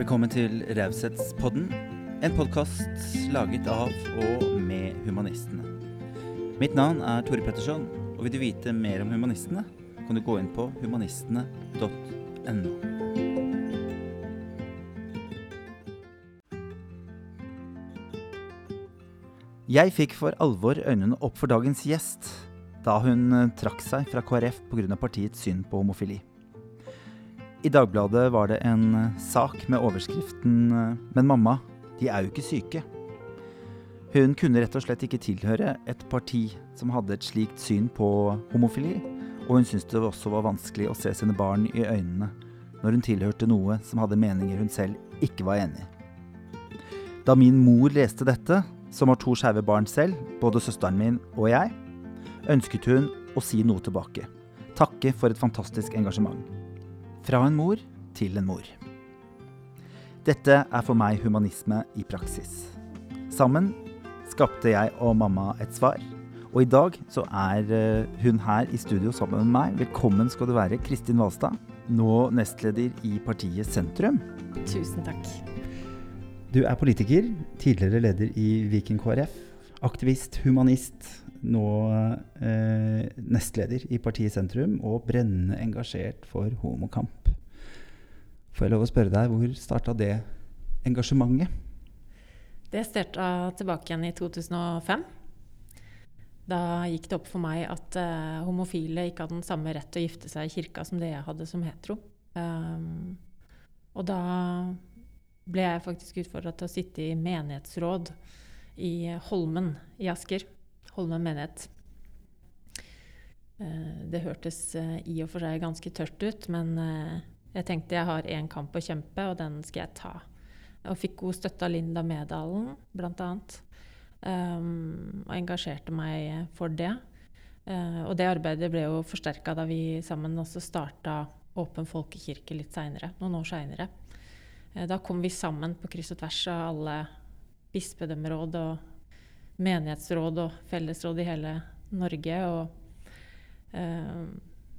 Velkommen til Raushetspodden, en podkast laget av og med humanistene. Mitt navn er Tore Petterson, og vil du vite mer om humanistene, kan du gå inn på humanistene.no. Jeg fikk for alvor øynene opp for dagens gjest da hun trakk seg fra KrF pga. partiets syn på homofili. I Dagbladet var det en eh, sak med overskriften eh, 'Men mamma, de er jo ikke syke'. Hun kunne rett og slett ikke tilhøre et parti som hadde et slikt syn på homofili, og hun syntes det også var vanskelig å se sine barn i øynene når hun tilhørte noe som hadde meninger hun selv ikke var enig i. Da min mor leste dette, som har to skeive barn selv, både søsteren min og jeg, ønsket hun å si noe tilbake. Takke for et fantastisk engasjement. Fra en mor til en mor. Dette er for meg humanisme i praksis. Sammen skapte jeg og mamma et svar. Og i dag så er eh, hun her i studio sammen med meg. Velkommen skal du være, Kristin Valstad. Nå nestleder i partiet Sentrum. Tusen takk. Du er politiker, tidligere leder i Viken KrF. Aktivist, humanist, nå eh, nestleder i partiet Sentrum og brennende engasjert for homokamp. Får jeg lov å spørre deg, hvor starta det engasjementet? Det starta tilbake igjen i 2005. Da gikk det opp for meg at eh, homofile ikke hadde den samme rett til å gifte seg i kirka som det jeg hadde som hetero. Um, og da ble jeg faktisk utfordra til å sitte i menighetsråd i Holmen i Asker. Holmen menighet. Uh, det hørtes uh, i og for seg ganske tørt ut, men jeg tenkte jeg har én kamp å kjempe, og den skal jeg ta. Og fikk god støtte av Linda Medalen, bl.a. Um, og engasjerte meg for det. Og det arbeidet ble jo forsterka da vi sammen også starta Åpen folkekirke litt seinere, noen år seinere. Da kom vi sammen på kryss og tvers av alle bispedømmeråd og menighetsråd og fellesråd i hele Norge. Og eh,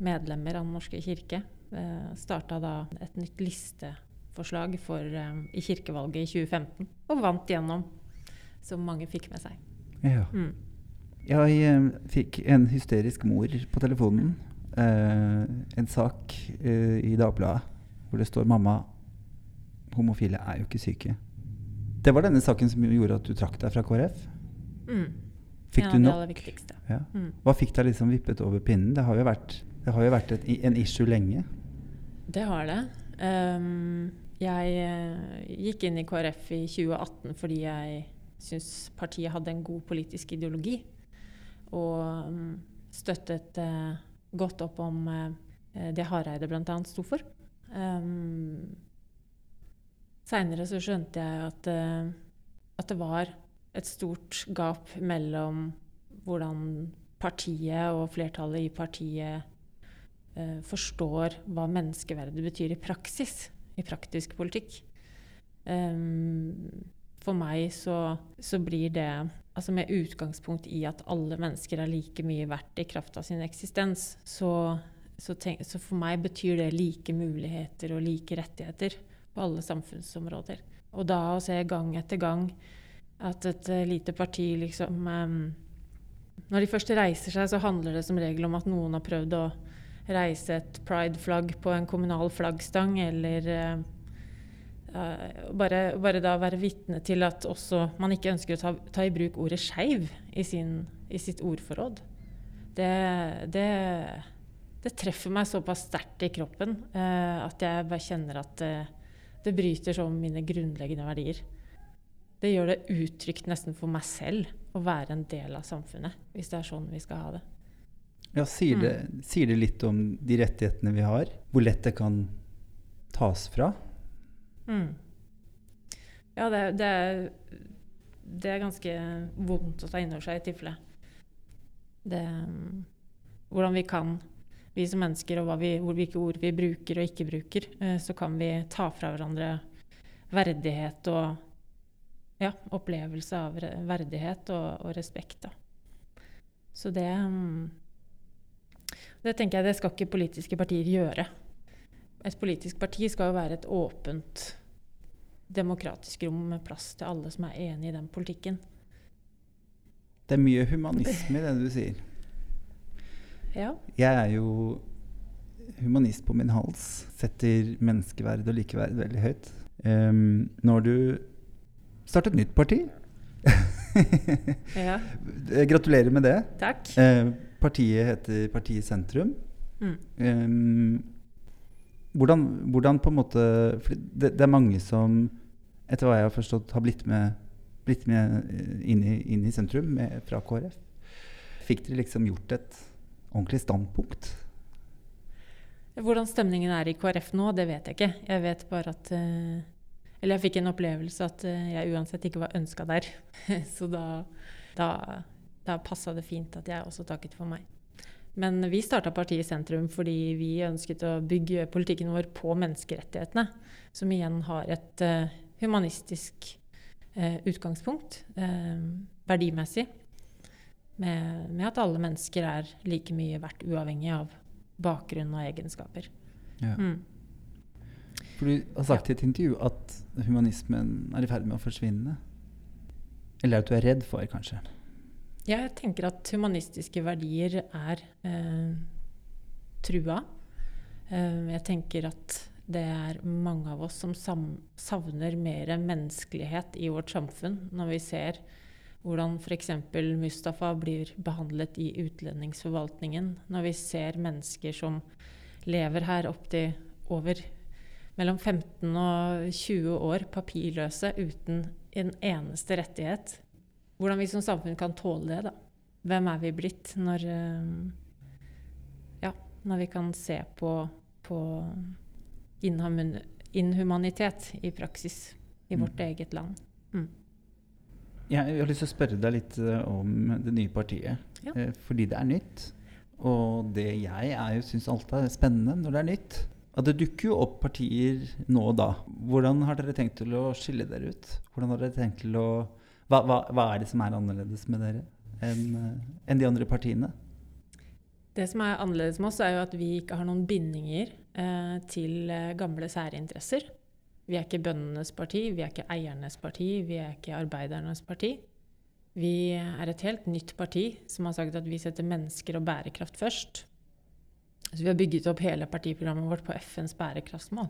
medlemmer av Den norske kirke. Eh, starta da et nytt listeforslag for, i kirkevalget i 2015, og vant gjennom som mange fikk med seg. Ja. Mm. Jeg eh, fikk en hysterisk mor på telefonen. Eh, en sak eh, i Dagbladet hvor det står 'Mamma, homofile er jo ikke syke'. Det var denne saken som gjorde at du trakk deg fra KrF? Mm. Fikk ja, du nok? Det aller viktigste. Ja. Mm. Hva fikk deg liksom vippet over pinnen? Det har jo vært, har jo vært et, en issue lenge. Det har det. Um, jeg uh, gikk inn i KrF i 2018 fordi jeg syns partiet hadde en god politisk ideologi. Og um, støttet uh, godt opp om uh, det Hareide bl.a. sto for. Um, Seinere så skjønte jeg at, uh, at, det var et stort gap mellom hvordan partiet og flertallet i partiet forstår hva menneskeverdet betyr i praksis, i praktisk politikk. Um, for meg så, så, blir det altså med utgangspunkt i at alle mennesker er like mye verdt i kraft av sin eksistens, så, så, tenk, så, for meg betyr det like muligheter og like rettigheter på alle samfunnsområder. Og da å se gang etter gang at et uh, lite parti liksom Når de først reiser seg, så handler det som regel om at noen har prøvd å reise et pride-flagg på en kommunal flaggstang, eller uh, Uh, bare, bare, da være vitne til at også man ikke ønsker å ta, ta i bruk ordet skeiv i, i, sitt ordforråd. Det, det, det, treffer meg såpass sterkt i kroppen at jeg bare kjenner at uh, det bryter så med mine grunnleggende verdier. Det gjør det utrygt nesten for meg selv å være en del av samfunnet, hvis det er sånn vi skal ha det. Ja, sier, mm. det, sier det litt om de rettighetene vi har? Hvor lett det kan tas fra? Mm. Ja, det, det, er, det, er ganske vondt å ta inn over seg i tilfelle. Det, hvordan vi kan, vi som mennesker, og vi, hvor, hvilke ord vi bruker og ikke bruker, eh, så kan vi ta fra hverandre verdighet og ja, opplevelse av verdighet og, og respekt. Da. Så det mm, Det tenker jeg det skal ikke politiske partier gjøre. Et politisk parti skal jo være et åpent demokratisk rom med plass til alle som er enig i den politikken. Det er mye humanisme i det du sier. Ja. Jeg er jo humanist på min hals. Setter menneskeverd og likeverd veldig høyt. Um, når du startet nytt parti ja. Gratulerer med det. Takk. Eh, partiet heter Partiet Sentrum. Mm. Eh, hvordan, hvordan, på en måte For det, det, er mange som, etter hva jeg har forstått, har blitt med, blitt med inn, i, inn, i, sentrum med, fra KrF. Fikk dere liksom gjort et ordentlig standpunkt? Hvordan stemningen er i KrF nå, det vet jeg ikke. Jeg vet bare at uh, Eller jeg fikk en opplevelse at uh, jeg uansett ikke var ønska der. Så da, da, da passa det fint at jeg også takket for meg. Men vi starta partiet Sentrum fordi vi ønsket å bygge politikken vår på menneskerettighetene. Som igjen har et uh, humanistisk utgangspunkt, verdimessig. Med, med at alle mennesker er like mye verdt uavhengig av bakgrunn og egenskaper. Ja. Mm. For du har sagt i et intervju at humanismen er i ferd med å forsvinne. Eller at du er redd for, kanskje? Jeg tenker at humanistiske verdier er eh, trua. Eh, jeg tenker at det er mange av oss som savner mer menneskelighet i vårt samfunn når vi ser hvordan f.eks. Mustafa blir behandlet i utlendingsforvaltningen. Når vi ser mennesker som lever her opptil over mellom 15 og 20 år papirløse uten en eneste rettighet. Hvordan vi som samfunn kan tåle det. da. Hvem er vi blitt når, ja, når vi kan se på, på inhumanitet i praksis i vårt mm. eget land? Mm. Jeg har lyst til å spørre deg litt eh, om det nye partiet. Ja. Eh, fordi det er nytt. Og det jeg er jo syns alltid er spennende når det er nytt. At det dukker jo opp partier nå og da. Hvordan har dere tenkt til å skille dere ut? Hvordan har dere tenkt til å hva, hva, hva er det som er annerledes med dere enn eh, en de andre partiene? Det som er annerledes med oss, er jo at vi ikke har noen bindinger eh, til gamle særinteresser. Vi er ikke bøndenes parti, vi er ikke eiernes parti, vi er ikke arbeidernes parti. Vi er et helt nytt parti som har sagt at vi setter mennesker og bærekraft først. Så vi har bygget opp hele partiprogrammet vårt på FNs bærekraftsmål.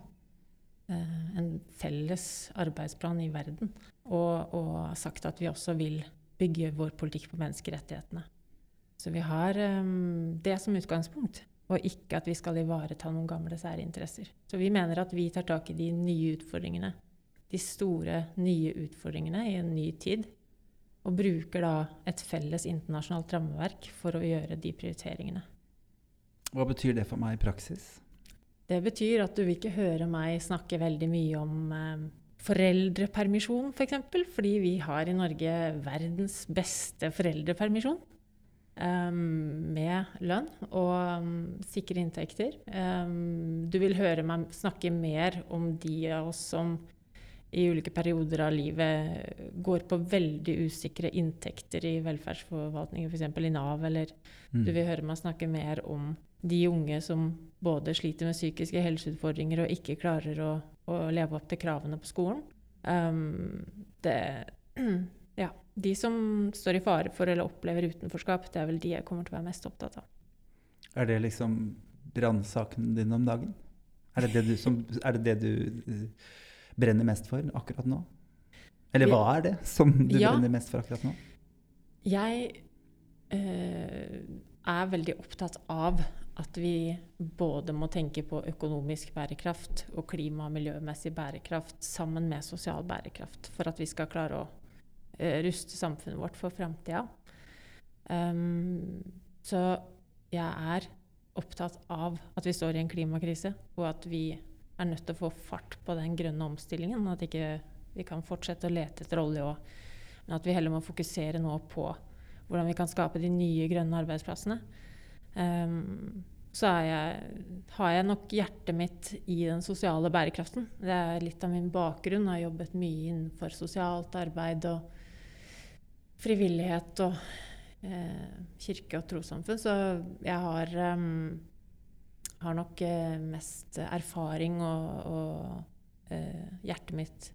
Eh, en felles arbeidsplan i verden. Og, og sagt at vi også vil bygge vår politikk på menneskerettighetene. Så vi har um, det som utgangspunkt og ikke at vi skal ivareta noen gamle særinteresser. Så vi mener at vi tar tak i de nye utfordringene, de store, nye utfordringene i en ny tid, og bruker da et felles internasjonalt rammeverk for å gjøre de prioriteringene. Hva betyr det for meg i praksis? Det betyr at du vil ikke høre meg snakke veldig mye om eh, foreldrepermisjon, f.eks., for eksempel, fordi vi har i Norge verdens beste foreldrepermisjon. Um, med lønn og um, sikre inntekter. Um, du vil høre meg snakke mer om de av oss som i ulike perioder av livet går på veldig usikre inntekter i velferdsforvaltningen, f.eks. i Nav. Eller mm. du vil høre meg snakke mer om de unge som både sliter med psykiske helseutfordringer og ikke klarer å, å leve opp til kravene på skolen. det Ja de som står i fare for eller opplever utenforskap, det er vel de jeg kommer til å være mest opptatt av. Er det liksom brannsaken din om dagen? Er det det, du, som, er det det du eh, brenner mest for akkurat nå? Eller hva er det som du ja, brenner mest for akkurat nå? Jeg øh, er veldig opptatt av at vi både må tenke på økonomisk bærekraft og klima- og miljømessig bærekraft sammen med sosial bærekraft for at vi skal klare å uh, ruste samfunnet vårt for framtida. Um, så jeg er opptatt av at vi står i en klimakrise, og at vi er nødt til å få fart på den grønne omstillingen. At ikke vi kan fortsette å lete etter olje òg, men at vi heller må fokusere nå på hvordan vi kan skape de nye grønne arbeidsplassene. Um, så jeg, har jeg nok hjertet mitt i den sosiale bærekraften. Det er litt av min bakgrunn. Jeg har jobbet mye innenfor sosialt arbeid og frivillighet og eh, kirke og trossamfunn. Så jeg har, um, har nok eh, mest erfaring og, og eh, hjertet mitt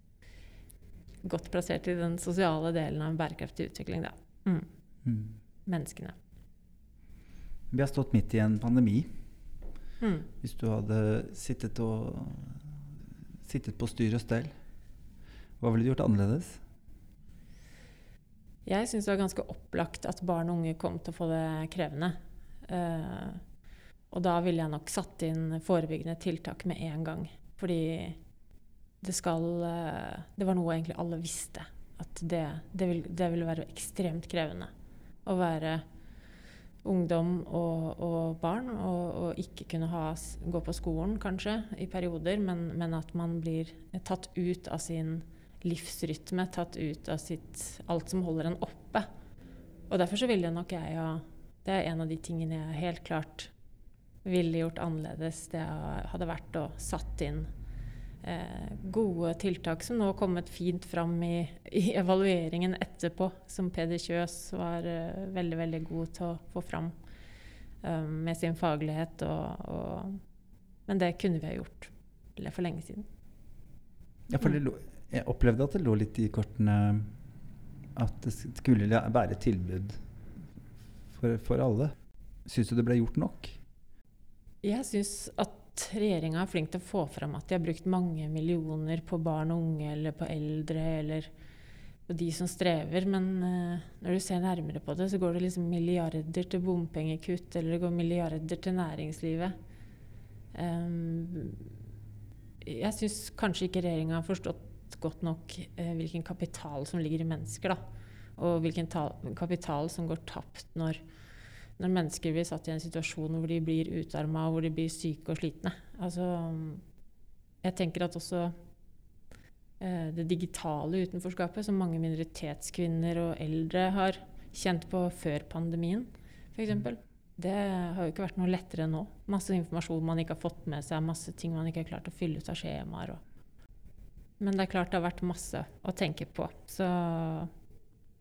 godt plassert i den sosiale delen av en bærekraftig utvikling, da. Mm. Mm. Menneskene. Vi har stått midt i en pandemi. Mm. Hvis du hadde sittet, og, sittet på styr og stell, hva ville du gjort annerledes? Jeg syns det var ganske opplagt at barn og unge kom til å få det krevende. Uh, og da ville jeg nok satt inn forebyggende tiltak med en gang. Fordi det skal uh, Det var noe egentlig alle visste. At det, det, vil, det ville være ekstremt krevende å være ungdom og, og barn og, og, ikke kunne ha, gå på skolen, kanskje, i perioder, men, men at man blir tatt ut av sin livsrytme, tatt ut av sitt, alt som holder en oppe. Og derfor så ville nok jeg ha Det er en av de tingene jeg helt klart ville gjort annerledes. Det hadde vært å satt inn gode tiltak som nå har kommet fint fram i, i evalueringen etterpå, som Peder Kjøs var eh, veldig, veldig god til å få fram um, med sin faglighet. Og, og, men det kunne vi ha gjort for lenge siden. Ja, for lo, jeg opplevde at det lå litt i kortene at det skulle være et tilbud for, for alle. Syns du det ble gjort nok? Jeg syns at regjeringa er flink til å få fram at de har brukt mange millioner på barn og unge eller på eldre eller på de som strever. Men uh, når du ser nærmere på det, så går det liksom milliarder til bompengekutt, eller det går milliarder til næringslivet. Um, jeg syns kanskje ikke regjeringa har forstått godt nok uh, hvilken kapital som ligger i mennesker. da, Og hvilken kapital som går tapt når når mennesker blir satt i en situasjon hvor de blir utarma, hvor de blir syke og slitne. Altså, jeg tenker at også eh, det digitale utenforskapet, som mange minoritetskvinner og eldre har kjent på før pandemien, f.eks., det har jo ikke vært noe lettere nå. Masse informasjon man ikke har fått med seg, masse ting man ikke har klart å fylle ut av skjemaer. Men det er klart det har vært masse å tenke på. Så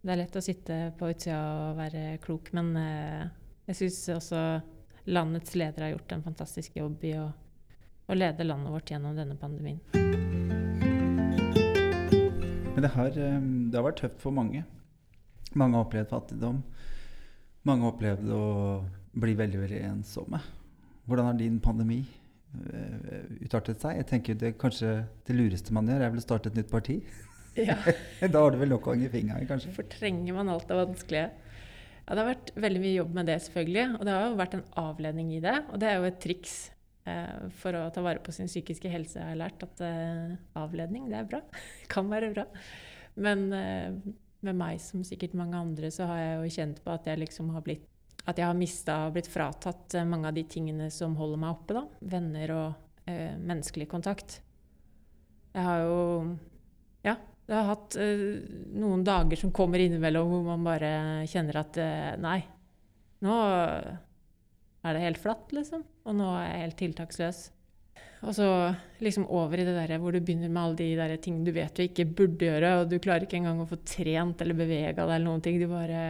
det er lett å sitte på utsida og være klok, men eh, jeg syns også landets ledere har gjort en fantastisk jobb i å, å, lede landet vårt gjennom denne pandemien. Men det har, eh, det har vært tøft for mange. Mange har opplevd fattigdom. Mange har opplevd å bli veldig veldig ensomme. Hvordan har din pandemi uh, utartet seg? Jeg tenker det Kanskje det lureste man gjør, er vel å starte et nytt parti? Ja. da har du vel nok å henge fingeren kanskje? Fortrenger man alt det vanskelige. Ja, det har vært veldig mye jobb med det, selvfølgelig. Og det har jo vært en avledning i det. Og det er jo et triks eh, for å ta vare på sin psykiske helse, jeg har lært. At eh, avledning, det er bra. kan være bra. Men eh, med meg, som sikkert mange andre, så har jeg jo kjent på at jeg liksom har blitt at jeg har mista og blitt fratatt eh, mange av de tingene som holder meg oppe. da. Venner og eh, menneskelig kontakt. Jeg har jo Ja, jeg har hatt uh, noen dager som kommer innimellom hvor man bare kjenner at uh, nei, nå er det helt flatt, liksom. Og nå er jeg helt tiltaksløs. Og så liksom over i det der hvor du begynner med alle de der ting du vet du ikke burde gjøre, og du klarer ikke engang å få trent eller bevega deg eller noen ting. Du bare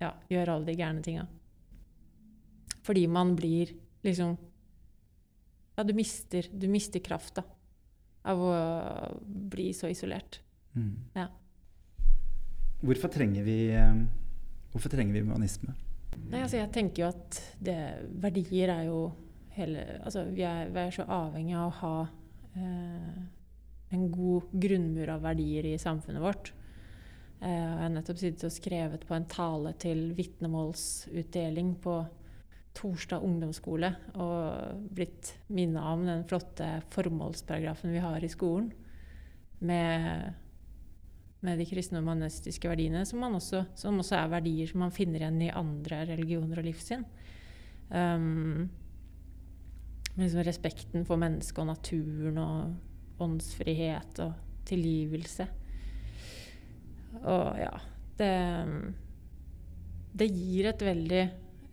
ja, gjør alle de gærne tinga. Fordi man blir liksom Ja, du mister, du mister krafta av å bli så isolert. Mm. Ja. Hvorfor trenger vi, hvorfor trenger vi humanisme? Nei, altså jeg tenker jo at det, verdier er jo hele Altså vi er, vi er så avhengig av å ha eh, en god grunnmur av verdier i samfunnet vårt. Eh, jeg har nettopp sittet og skrevet på en tale til vitnemålsutdeling på Torstad ungdomsskole og blitt minna om den flotte formålsparagrafen vi har i skolen. Med med de kristne og humanistiske verdiene, som, også, som, også, er verdier som man finner igjen i andre religioner og livssyn. Um, liksom respekten for mennesket og naturen og åndsfrihet og tilgivelse. Og ja Det, det gir et veldig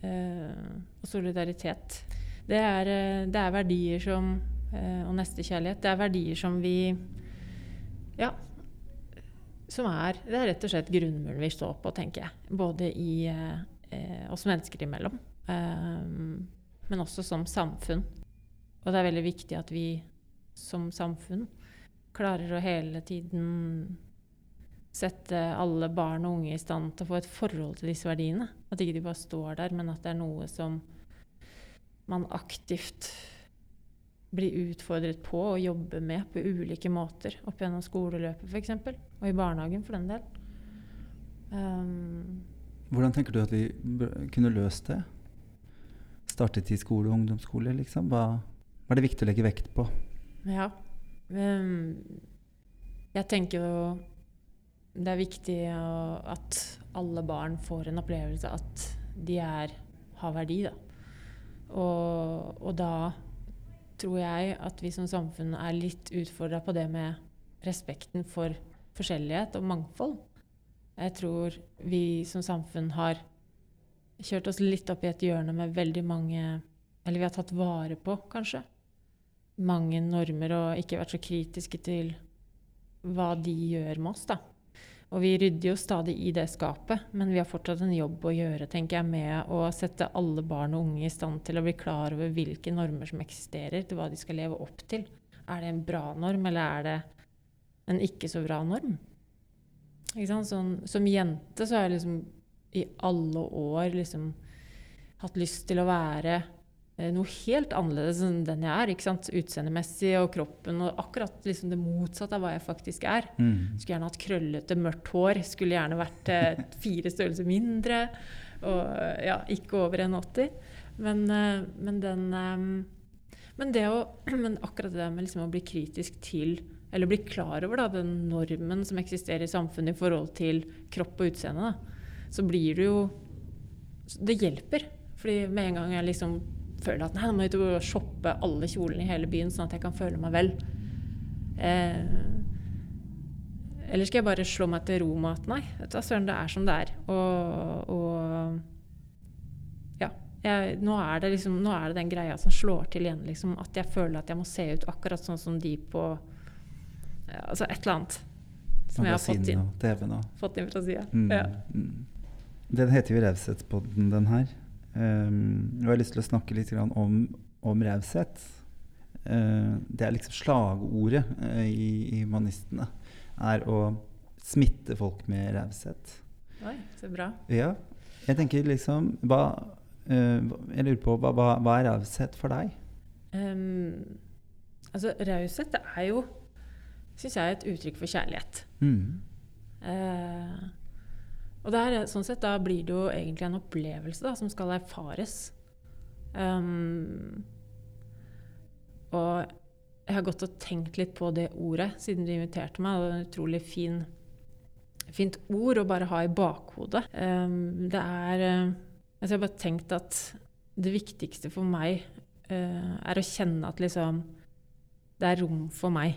uh, solidaritet. Det er, uh, det er verdier som uh, Og nestekjærlighet. Det er verdier som vi Ja, som er Det er rett og slett grunnmuren vi står på, tenker jeg. Både i eh, oss mennesker imellom, eh, men også som samfunn. Og det er veldig viktig at vi som samfunn klarer å hele tiden sette alle barn og unge i stand til å få et forhold til disse verdiene. At ikke de bare står der, men at det er noe som man aktivt blir utfordret på og jobbe med på ulike måter opp gjennom skoleløpet f.eks. Og i barnehagen for den del. Um, Hvordan tenker du at vi kunne løst det? Startet i skole og ungdomsskole, liksom? Hva, hva er det viktig å legge vekt på? Ja. Um, jeg tenker jo det er viktig at alle barn får en opplevelse at de er, har verdi, da. Og, og, da tror jeg at vi som samfunn er litt utfordra på det med respekten for forskjellighet og mangfold. Jeg tror vi som samfunn har kjørt oss litt opp i et hjørne med veldig mange Eller vi har tatt vare på, kanskje, mange normer og ikke vært så kritiske til hva de gjør med oss, da. Og vi rydder jo stadig i det skapet, men vi har fortsatt en jobb å gjøre tenker jeg, med å sette alle barn og unge i stand til å bli klar over hvilke normer som eksisterer, til hva de skal leve opp til. Er det en bra norm, eller er det en ikke så bra norm? Sånn, som jente så har jeg liksom i alle år liksom hatt lyst til å være noe helt annerledes enn den jeg er. ikke sant? Utseendemessig og kroppen. og Akkurat liksom det motsatte av hva jeg faktisk er. Mm. Skulle gjerne hatt krøllete, mørkt hår. Skulle gjerne vært eh, fire størrelser mindre. Og ja, ikke over 1,80. Men, eh, men, den eh, men, det å, men akkurat det med liksom å bli kritisk til Eller bli klar over da, den normen som eksisterer i samfunnet i forhold til kropp og utseende, da, så blir det jo Det hjelper. Fordi med en gang jeg liksom føler at nei, nå må jeg ut og shoppe alle kjolene i hele byen, sånn at jeg kan føle meg vel. Eh, eller skal jeg bare slå meg til ro med at nei, vet du, søren, det er som det er. Og, og ja. Jeg, nå, er det liksom, nå er det den greia som slår til igjen. Liksom, at jeg føler at jeg må se ut akkurat sånn som de på ja, Altså et eller annet. Som jeg har fått inn, fått inn fra sida. Mm, ja. mm. Den heter jo Raushetspodden, den her. Um, og jeg har lyst til å snakke litt om, om raushet. Uh, det er liksom slagordet uh, i, i humanistene. Er å smitte folk med raushet. Oi, så bra. Ja. Jeg tenker liksom hva, uh, Jeg lurer på hva, hva, hva er raushet for deg? Um, altså, raushet er jo, syns jeg, et uttrykk for kjærlighet. Mm. Uh, og der, sånn sett, da blir det jo egentlig en opplevelse da, som skal erfares. Um, og jeg har gått og tenkt litt på det ordet siden du inviterte meg. Det er et utrolig fin, fint ord å bare ha i bakhodet. Um, det er uh, altså Jeg har bare tenkt at det viktigste for meg uh, er å kjenne at liksom det er rom for meg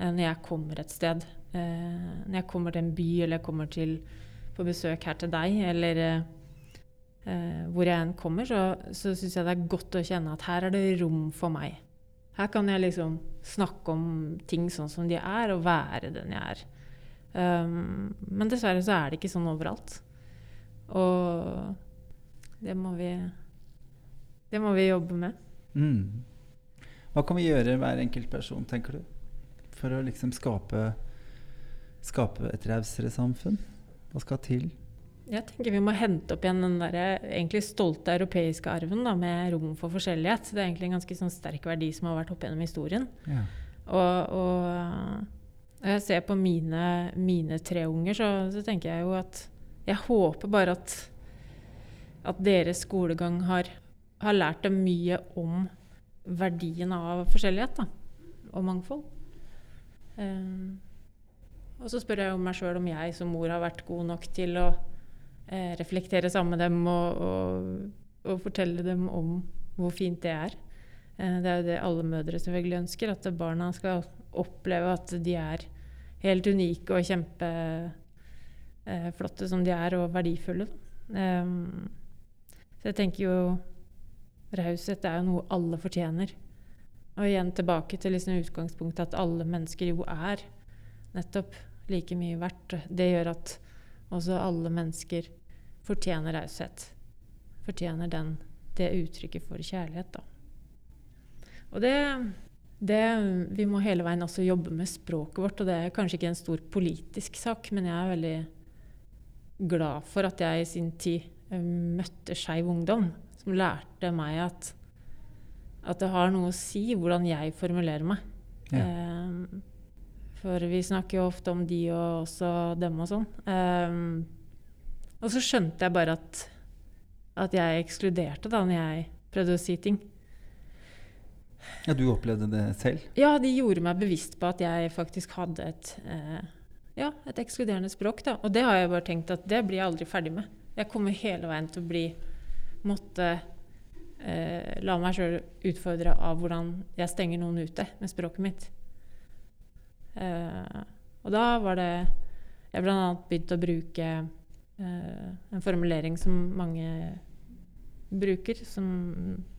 uh, når jeg kommer et sted. når jeg kommer til en by eller jeg kommer til på besøk her til deg, eller eh, hvor jeg enn kommer, så, så syns jeg det er godt å kjenne at her er det rom for meg. Her kan jeg liksom snakke om ting sånn som de er, og være den jeg er. Um, men dessverre så er det ikke sånn overalt. Og det må vi Det må vi jobbe med. Mm. Hva kan vi gjøre, hver enkelt person, tenker du, for å liksom skape, skape et rausere samfunn? Hva skal til? Jeg tenker Vi må hente opp igjen den der, egentlig stolte europeiske arven da, med rom for forskjellighet. Det er egentlig en ganske sånn, sterk verdi som har vært opp gjennom historien. Ja. Og, og, jeg ser på mine, mine tre unger, så, så, tenker jeg jo at Jeg håper bare at, at deres skolegang har, har, lært dem mye om verdien av forskjellighet da, og mangfold. Um, og så spør jeg jo meg sjøl om jeg som mor har vært god nok til å eh, reflektere sammen med dem og, og, og, fortelle dem om hvor fint det er. Eh, det er jo det alle mødre selvfølgelig ønsker, at barna skal oppleve at de er helt unike og kjempeflotte eh, som de er, og verdifulle. Um, så jeg tenker jo Raushet er jo noe alle fortjener. Og igjen tilbake til liksom utgangspunktet at alle mennesker jo er nettopp like mye verdt. Det gjør at også alle mennesker fortjener raushet. Fortjener den, det uttrykket for kjærlighet, da. Og det Det, vi må hele veien også jobbe med språket vårt, og det er kanskje ikke en stor politisk sak, men jeg er veldig glad for at jeg i sin tid eh, møtte Skeiv Ungdom, som lærte meg at, at det har noe å si hvordan jeg formulerer meg. Ja. Eh, for vi snakker jo ofte om de og også dem og sånn. Um, og så skjønte jeg bare at, at jeg ekskluderte da når jeg prøvde å si ting. Ja, Du opplevde det selv? Ja, de gjorde meg bevisst på at jeg faktisk hadde et, eh, ja, et ekskluderende språk. Da. Og det har jeg bare tenkt at det blir jeg aldri ferdig med. Jeg kommer hele veien til å bli Måtte eh, la meg sjøl utfordre av hvordan jeg stenger noen ute med språket mitt. Eh, og da var det Jeg bl.a. begynte å bruke eh, en formulering som mange bruker som,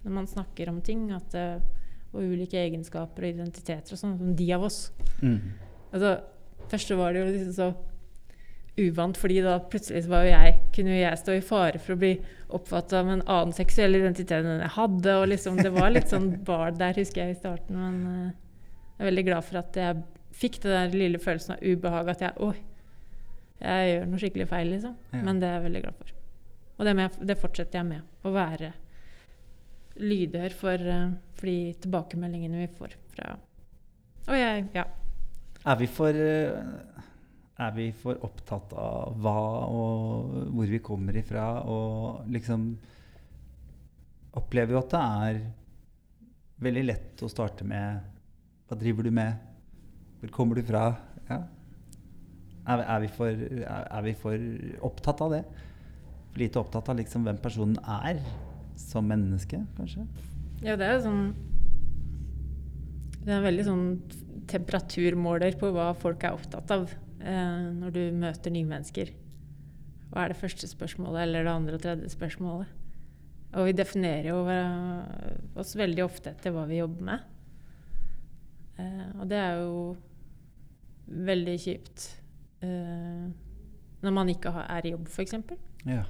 når man snakker om ting. At eh, og ulike egenskaper og identiteter og sånn, som de av oss. Mm. Altså, først var det jo liksom så uvant, fordi da plutselig var jo jeg, kunne jo jeg stå i fare for å bli oppfatta med en annen seksuell identitet enn jeg hadde. og liksom, Det var litt sånn bar der, husker jeg, i starten. Men uh, jeg er veldig glad for at jeg fikk den der lille følelsen av ubehag. At jeg oi, jeg gjør noe skikkelig feil, liksom. Ja. Men det er jeg veldig glad for. Og det, med, det fortsetter jeg med. Å være lydhør for, uh, for de tilbakemeldingene vi får fra Og jeg, ja. Er vi for eh, Er vi for opptatt av hva og hvor vi kommer ifra, og liksom Opplever jo at det er veldig lett å starte med Hva driver du med? Hvor kommer du fra? Ja. Er, er, vi for, er, vi for opptatt av det? For lite opptatt av liksom hvem personen er som menneske, kanskje? Ja, det er sånn Det er veldig sånn temperaturmåler på hva folk er opptatt av eh, når du møter nye mennesker. Hva er det første spørsmålet, eller det andre og tredje spørsmålet? Og vi definerer jo oss veldig ofte etter hva vi jobber med. Eh, og det er jo veldig kjipt uh, når man ikke har, er i jobb, f.eks. Ja.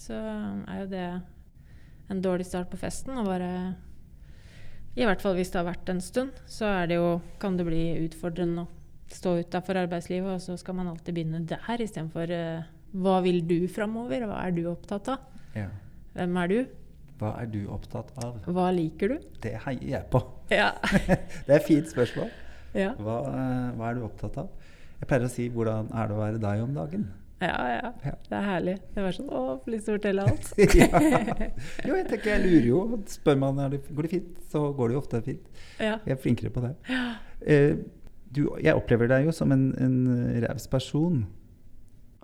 Så er jo det en dårlig start på festen. Og bare I hvert fall hvis det har vært en stund, så det jo, kan det bli utfordrende å stå utafor arbeidslivet, og så skal man alltid begynne der istedenfor uh, hva vil du framover? Hva er du opptatt av? ja. Hvem er du? Hva er du opptatt av? Hva liker du? Det heier jeg på. Ja. Det er et fint spørsmål. Ja. Hva, eh, hva er du opptatt av? Jeg pleier å si 'hvordan er det å være deg om dagen'? Ja, ja. Ja. Det er herlig. Det var sånn Å, får lyst til å fortelle alt. ja. Jo, jeg tenker jeg lurer jo. Spør man om det, går fint, så går det jo ofte fint. Ja. Jeg er flinkere på det. Eh, du, jeg opplever deg jo som en, en raus person.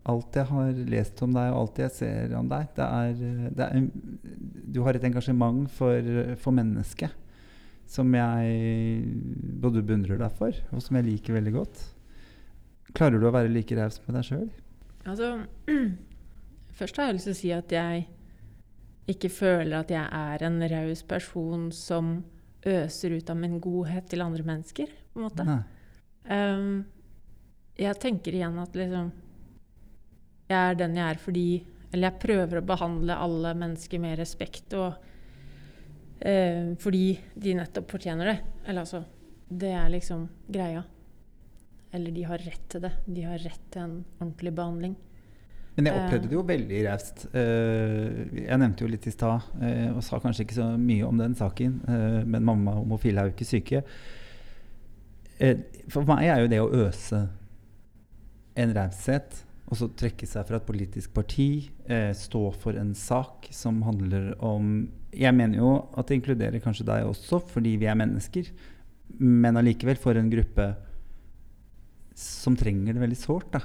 Alt jeg har lest om deg, og alt jeg ser om deg, det er, det er Du har et engasjement for, for mennesket som jeg både beundrer deg for, og som jeg liker veldig godt. Klarer du å være like raus med deg sjøl? Altså Først har jeg lyst til å si at jeg ikke føler at jeg er en raus person som øser ut av min godhet til andre mennesker, på en måte. Ehm, jeg tenker igjen at liksom Jeg er den jeg er fordi Eller jeg prøver å behandle alle mennesker med respekt og eh, fordi de nettopp fortjener det. Eller altså Det er liksom greia. Eller de har rett til det. De har rett til en ordentlig behandling. Men jeg Eh. opplevde det jo veldig raust. Eh, jeg nevnte jo litt i stad, eh, og sa kanskje ikke så mye om den saken, men mamma og homofile er jo ikke syke. For meg er jo det å øse en raushet, og så trekke seg fra et politisk parti, eh, stå for en sak som handler om Jeg mener jo at det inkluderer kanskje deg også, fordi vi er mennesker, men allikevel for en gruppe som trenger det veldig sårt, da.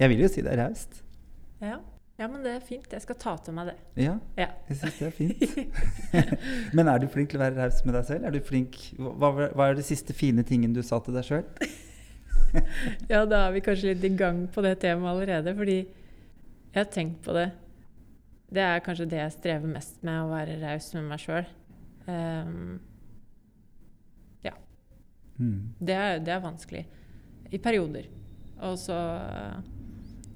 Jeg vil jo si det er raust. Ja. ja, men det er fint. Jeg skal ta til meg det. Ja, Ja. jeg syns det er fint. Men er du flink til å være raus med deg selv? Er du flink, hva, hva er det siste fine tingen du sa til deg sjøl? Ja, da er vi kanskje litt i gang på det temaet allerede, fordi jeg har tenkt på det. Det er kanskje det jeg strever mest med, å være raus med meg sjøl. Mm. det, er, det er vanskelig. I perioder. Og så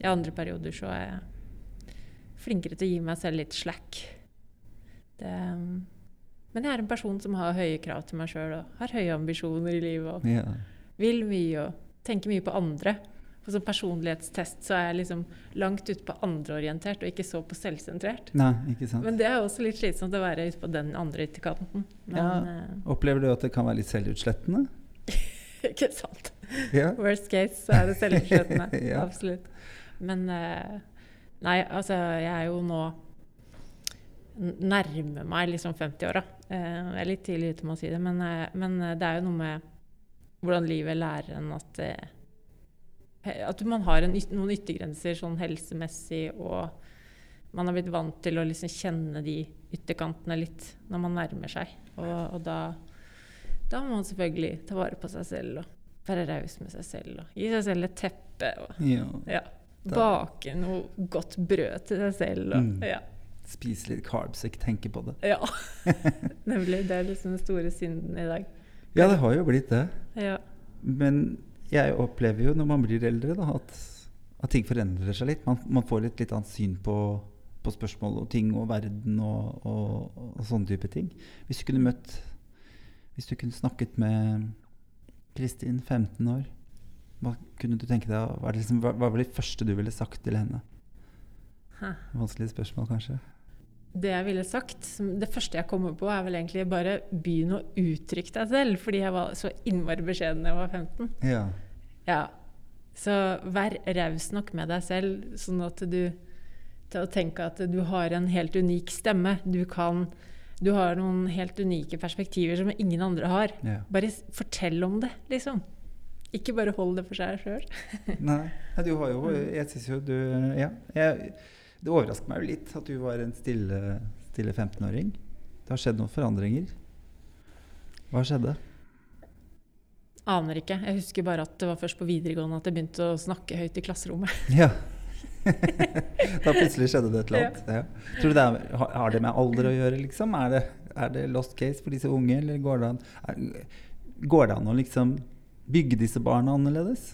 i andre perioder så er jeg flinkere til å gi meg selv litt slack. Det, Men jeg er en person som har høye krav til meg sjøl og har høye ambisjoner i livet. og Ja. vil mye og tenker mye på andre. For som personlighetstest så er jeg liksom langt ute på andreorientert og ikke så på selvsentrert. Nei, ikke sant. Men det er også litt slitsomt å være ute på den andre ytterkanten. Ja. Opplever du at det kan være litt selvutslettende? eh, ikke sant. Ja. Worst case så er det selvutslettende. Ja. Absolutt. Men eh, Nei, altså, jeg er jo nå Nærmer meg liksom 50-åra. Eh, jeg er litt tidlig ute med å si det, men, eh, men eh, det er jo noe med hvordan livet lærer en at eh, At man har en, noen yttergrenser sånn helsemessig, og man har blitt vant til å liksom kjenne de ytterkantene litt når man nærmer seg. Og, og da, da må man selvfølgelig ta vare på seg selv og være raus med seg selv. Og gi seg selv et teppe. Og, ja. ja. Bake noe godt brød til seg selv. Og, Mm. ja. Spise litt carbs, ikke tenke på det. ja. Nemlig. Det er liksom den store synden i dag. Ja, det har jo blitt det. Ja. Men jeg opplever jo når man blir eldre, da, at, at ting forandrer seg litt. Man, man får et litt annet syn på, på spørsmål og ting og verden og, og, og sånne type ting. Hvis du kunne møtt Hvis du kunne snakket med Kristin, 15 år, hva kunne du tenke deg Hva, det liksom, hva, hva var det første du ville sagt til henne? Hæ. Vanskelig spørsmål, kanskje. Det jeg ville sagt, det første jeg kommer på, er vel egentlig bare begynn å uttrykke deg selv. Fordi jeg var så innmari beskjeden da jeg var 15. Ja. Ja. Så vær raus nok med deg selv, sånn at du til å tenke at du har en helt unik stemme. Du kan Du har noen helt unike perspektiver som ingen andre har. ja. Bare fortell om det, liksom. Ikke bare hold det for seg sjøl. Nei, du har jo Jeg syns jo du Ja. Jeg, det overrasker meg jo litt at du var en stille, stille 15-åring. Det har skjedd noen forandringer. Hva skjedde? Aner ikke. Jeg husker bare at det var først på videregående at jeg begynte å snakke høyt i klasserommet. Ja. da plutselig skjedde det et eller annet. Ja. Tror du det er, har- har det med alder å gjøre, liksom? Er det, er det lost case for disse unge, eller går det an, er, går det an å liksom bygge disse barna annerledes?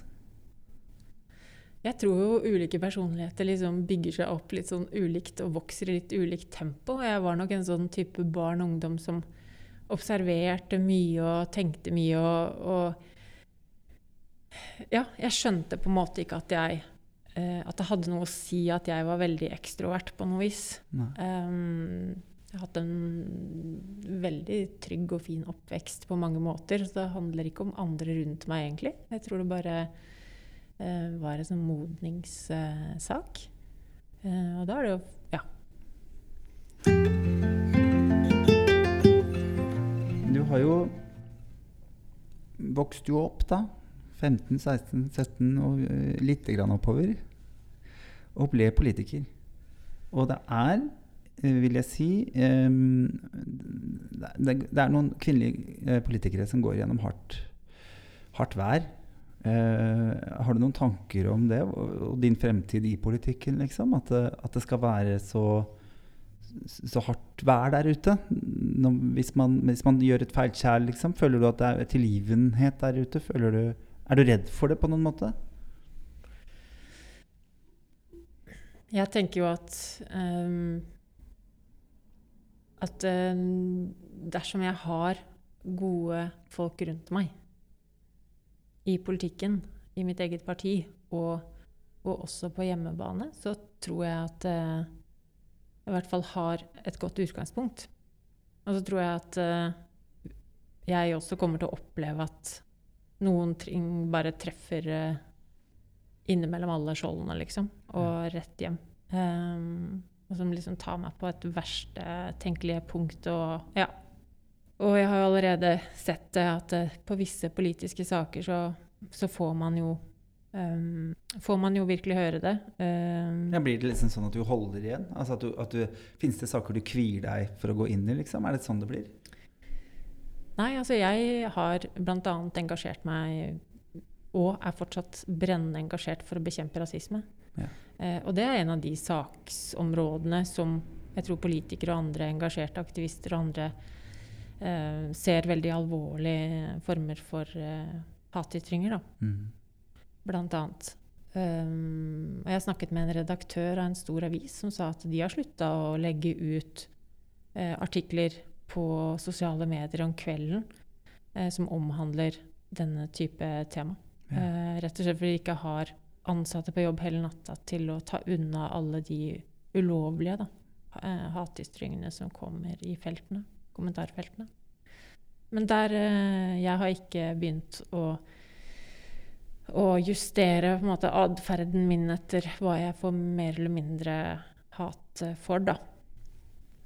Jeg tror jo ulike personligheter liksom bygger seg opp litt sånn ulikt og vokser i litt ulikt tempo. Jeg var nok en sånn type barn og ungdom som observerte mye og tenkte mye og, og Ja, jeg skjønte på en måte ikke at jeg eh, At det hadde noe å si at jeg var veldig ekstrovert på noe vis. Um, jeg har hatt en veldig trygg og fin oppvekst på mange måter. Så det handler ikke om andre rundt meg, egentlig. Jeg tror det bare var en sånn modningssak. Eh, og da er det jo Ja. Du har jo vokst jo opp, da. 15, 16, 17 og eh, litt grann oppover. Og ble politiker. Og det er, eh, vil jeg si eh, det, er noen kvinnelige eh, politikere som går gjennom hardt, hardt vær. Eh, har du noen tanker om det og, din fremtid i politikken? liksom? At det, at det skal være så så hardt vær der ute. Når, hvis, man, hvis man gjør et feilskjær, liksom, føler du at det er tilgivenhet der ute? Du, er du redd for det på noen måte? Jeg tenker jo at um, At um, dersom jeg har gode folk rundt meg i politikken, i mitt eget parti, og, og også på hjemmebane, så tror jeg at eh, jeg i hvert fall har et godt utgangspunkt. Og så tror jeg at eh, jeg også kommer til å oppleve at noen ting bare treffer eh, innimellom alle skjoldene, liksom, og rett hjem. Um, og som liksom tar meg på et verste tenkelige punkt. Og, ja. Og jeg har jo allerede sett det at eh, på visse politiske saker så, så får man jo um, Får man jo virkelig høre det. Um, Ja, blir det liksom sånn at du holder igjen? Altså at du, at du, Finnes det saker du kvier deg for å gå inn i? liksom? Er det sånn det blir? Nei, altså jeg har bl.a. engasjert meg og er fortsatt brennende engasjert for å bekjempe rasisme. Ja. Eh, og det er en av de saksområdene som jeg tror politikere og andre engasjerte aktivister og andre ser veldig alvorlige former for eh, hatytringer, da, Mm. blant annet. Um, og jeg snakket med en redaktør av en stor avis som sa at de har slutta å legge ut eh, artikler på sosiale medier om kvelden eh, som omhandler denne type tema. Ja. Eh, rett og slett fordi de ikke har ansatte på jobb hele natta til å ta unna alle de ulovlige da, eh, hatytringene som kommer i feltene, kommentarfeltene. Men der eh, Jeg har ikke begynt å, å justere på en måte atferden min etter hva jeg får mer eller mindre hat eh, for, da.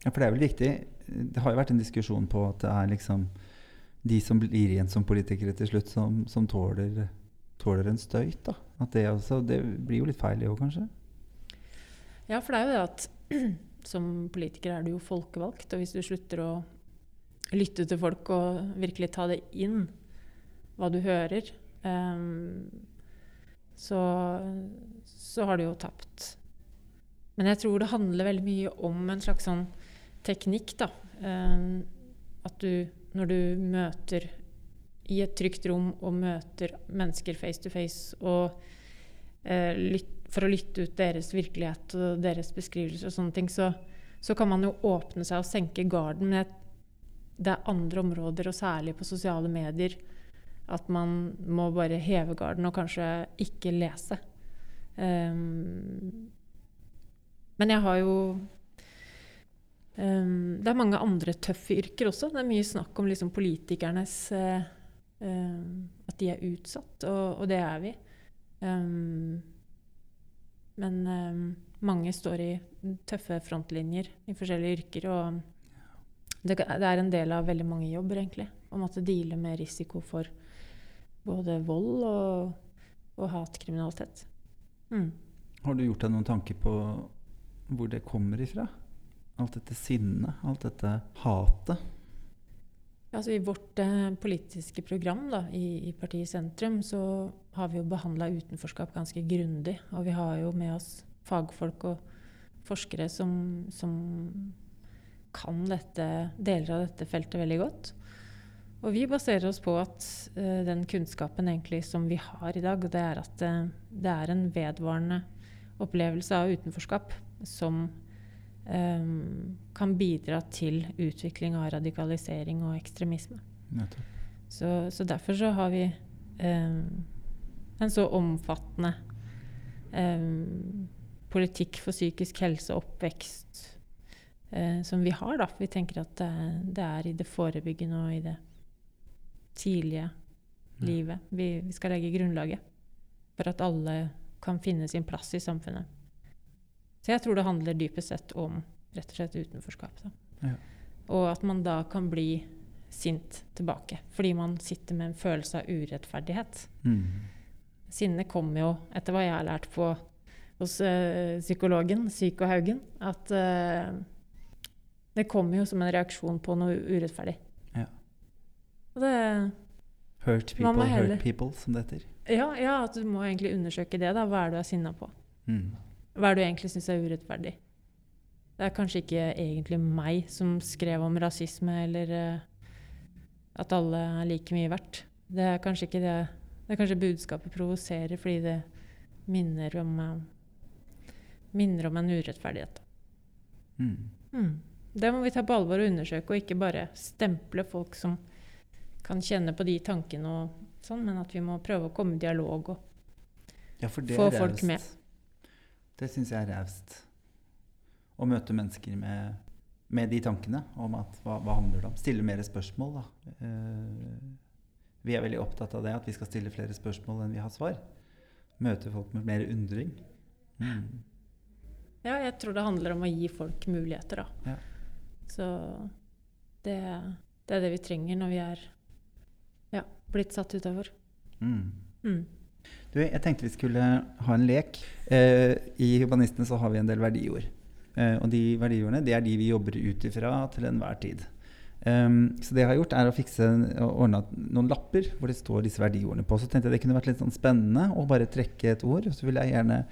Ja, for det er vel viktig Det har jo vært en diskusjon på at det er liksom de som blir igjen som politikere til slutt, som, som tåler, tåler en støyt. da. At det, også, det blir jo litt feil, det òg, kanskje? Ja, for det er jo det at som politiker er du jo folkevalgt, og hvis du slutter å lytte til folk og virkelig ta det inn, hva du hører, um, så, så har du jo tapt. Men jeg tror det handler veldig mye om en slags sånn teknikk, da. Um, at du, når du møter i et trygt rom og møter mennesker face to face og eh, lyt, for å lytte ut deres virkelighet og deres beskrivelser og sånne ting, så, så kan man jo åpne seg og senke garden. Men jeg, det er andre områder, og særlig på sosiale medier, at man må bare heve garden og kanskje ikke lese. Um, men jeg har jo um, Det er mange andre tøffe yrker også. Det er mye snakk om liksom politikernes uh, um, At de er utsatt, og, og det er vi. Um, men mange står i tøffe frontlinjer i forskjellige yrker. Og det, det, er en del av veldig mange jobber, egentlig. Å måtte deale med risiko for både vold og, og hatkriminalitet. Mm. Har du gjort deg noen tanker på hvor det kommer ifra? Alt dette sinnet, alt dette hatet? Altså, I vårt eh, politiske program da, i, i, partiet Sentrum så har vi jo behandla utenforskap ganske grundig. Og vi har jo med oss fagfolk og forskere som, som kan dette, deler av dette feltet veldig godt. Og vi baserer oss på at uh, den kunnskapen egentlig som vi har i dag, det er at uh, det er en vedvarende opplevelse av utenforskap som um, kan bidra til utvikling av radikalisering og ekstremisme. Så, så, derfor så har vi um, en så omfattende um, politikk for psykisk helse og oppvekst uh, som vi har. Da. Vi tenker at det, det, er i det forebyggende og i det tidlige livet vi, vi skal legge grunnlaget for at alle kan finne sin plass i samfunnet. Så jeg tror det handler dypest sett om rett og slett utenforskap. Ja. Og at man da kan bli sint tilbake fordi man sitter med en følelse av urettferdighet. Mm. Sinnet kommer jo, etter hva jeg har lært på hos ø, psykologen Psyko Haugen, at uh, det kommer jo som en reaksjon på noe urettferdig. Ja. Og det Hurt people, hurt people, som det heter. Ja, ja, at du må egentlig undersøke det. da. Hva er det du er sinna på? Mm. Hva er det du egentlig syns er urettferdig? Det er kanskje ikke egentlig meg som skrev om rasisme eller uh, at alle er like mye verdt. Det er kanskje ikke det Det er kanskje budskapet provoserer fordi det minner om uh, minner om en urettferdighet. Mm. Mm. Det må vi ta på alvor og undersøke, og ikke bare stemple folk som kan kjenne på de tankene og sånn, men at vi må prøve å komme i dialog og ja, få folk med. Det syns jeg er raust. Å møte mennesker med, med, de tankene om at hva, hva, handler det om? Stille mer spørsmål, da. Uh, vi er veldig opptatt av det, at vi skal stille flere spørsmål enn vi har svar. Møte folk med mer undring. Mm. Ja, jeg tror det handler om å gi folk muligheter, da. Ja. Så det, det, er det vi trenger når vi er ja, blitt satt utafor. Mm. Mm. Du, jeg tenkte vi skulle ha en lek. Eh, I Humanistene så har vi en del verdiord. Eh, og de verdiordene det er de vi jobber ut ifra til enhver tid. Um, så det jeg har gjort, er å fikse ordne noen lapper hvor det står disse verdiordene på. Så tenkte jeg det kunne vært litt sånn spennende å bare trekke et ord. Så vil jeg gjerne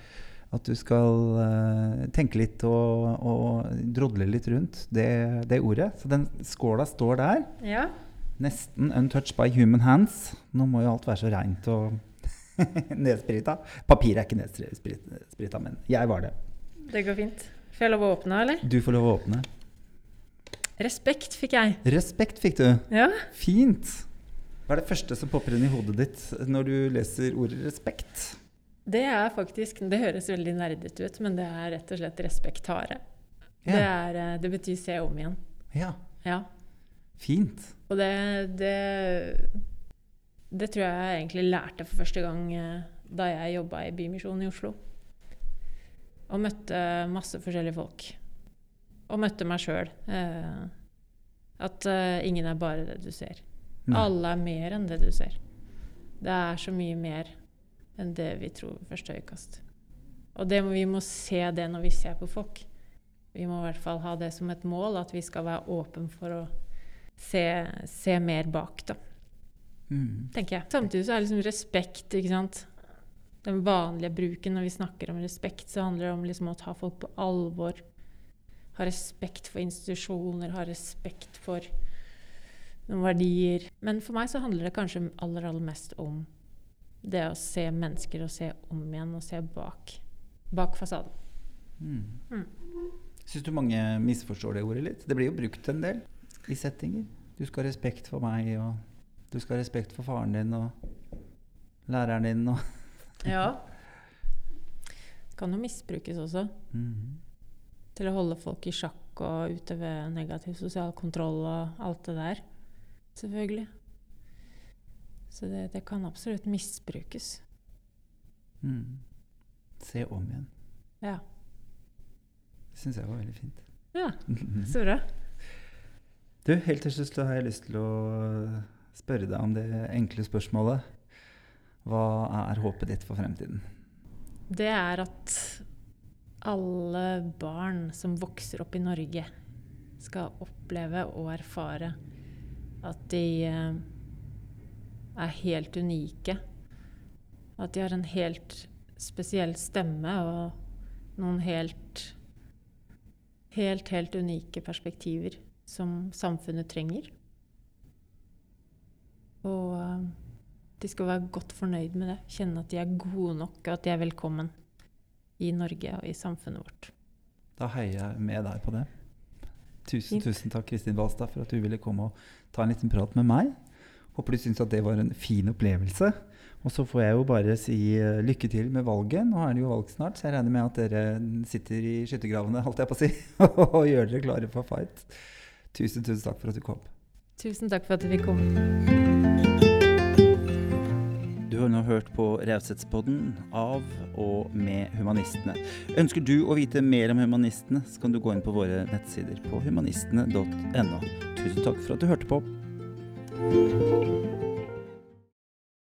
at du skal uh, tenke litt og, og, drodle litt rundt det, det, ordet. Så den skåla står der. Ja. Nesten untouched by human hands. Nå må jo alt være så reint og nedsprita. Papir er ikke nedsprita, men jeg var det. Det går fint. Får jeg lov å åpne, eller? Du får lov å åpne. Respekt fikk jeg. Respekt fikk du. Ja. Fint. Hva er det første som popper inn i hodet ditt når du leser ordet respekt? Det er faktisk Det høres veldig nerdete ut, men det er rett og slett respektare. Ja. Det, er, eh, det betyr se om igjen. Ja, Ja. fint. Og det, det Det tror jeg egentlig lærte for første gang eh, da jeg jobba i Bymisjonen i Oslo. Og møtte masse forskjellige folk. Og møtte meg sjøl. Eh, at eh, ingen er bare det du ser. Nei. Alle er mer enn det du ser. Det er så mye mer enn det vi tror ved første øyekast. Og det vi må se det når vi ser på folk. Vi må i hvert fall ha det som et mål, at vi skal være åpen for å se, se mer bak, da, Mm. tenker jeg. Samtidig så er det liksom respekt, ikke sant. Den vanlige bruken når vi snakker om respekt, så handler det om liksom å ta folk på alvor. Ha respekt for institusjoner, ha respekt for noen verdier. Men for meg så handler det kanskje aller, aller mest om det å se mennesker og se om igjen og se bak, bak fasaden. Mm. Mm. Syns du mange misforstår det ordet litt? Det blir jo brukt en del i settinger. Du skal ha respekt for meg, og du skal ha respekt for faren din og læreren din og Ja. Det kan jo misbrukes også. Mhm. Til å holde folk i sjakk og utøve negativ sosial kontroll og alt det der. Selvfølgelig. Så det, det kan absolutt misbrukes. Mm. Se om igjen. Ja. Det syns jeg var veldig fint. Ja, så bra. Du, helt til slutt så har jeg lyst til å spørre deg om det enkle spørsmålet. Hva er håpet ditt for fremtiden? Det er at alle barn som vokser opp i Norge, skal oppleve og erfare at de eh, er helt unike. At de har en helt spesiell stemme og noen helt Helt, helt unike perspektiver som samfunnet trenger. Og eh, de skal være godt fornøyd med det. Kjenne at de er gode nok, og at de er velkommen i Norge og i samfunnet vårt. Da heier jeg med deg på det. Tusen, Fint. tusen takk, Kristin Balstad, for at du ville komme og ta en liten prat med meg. Håper du syns at det var en fin opplevelse. Og så får jeg jo bare si eh, lykke til med valget. Nå er det jo valg snart, så jeg regner med at dere sitter i skyttergravene, holdt jeg på å si, og gjør dere klare for fight. Tusen, tusen takk for at du kom. Tusen takk for at du fikk komme. Du har nå hørt på Raushetspodden av og med Humanistene. Ønsker du å vite mer om Humanistene, så kan du gå inn på våre nettsider på humanistene.no. Tusen takk for at du hørte på. Thank you.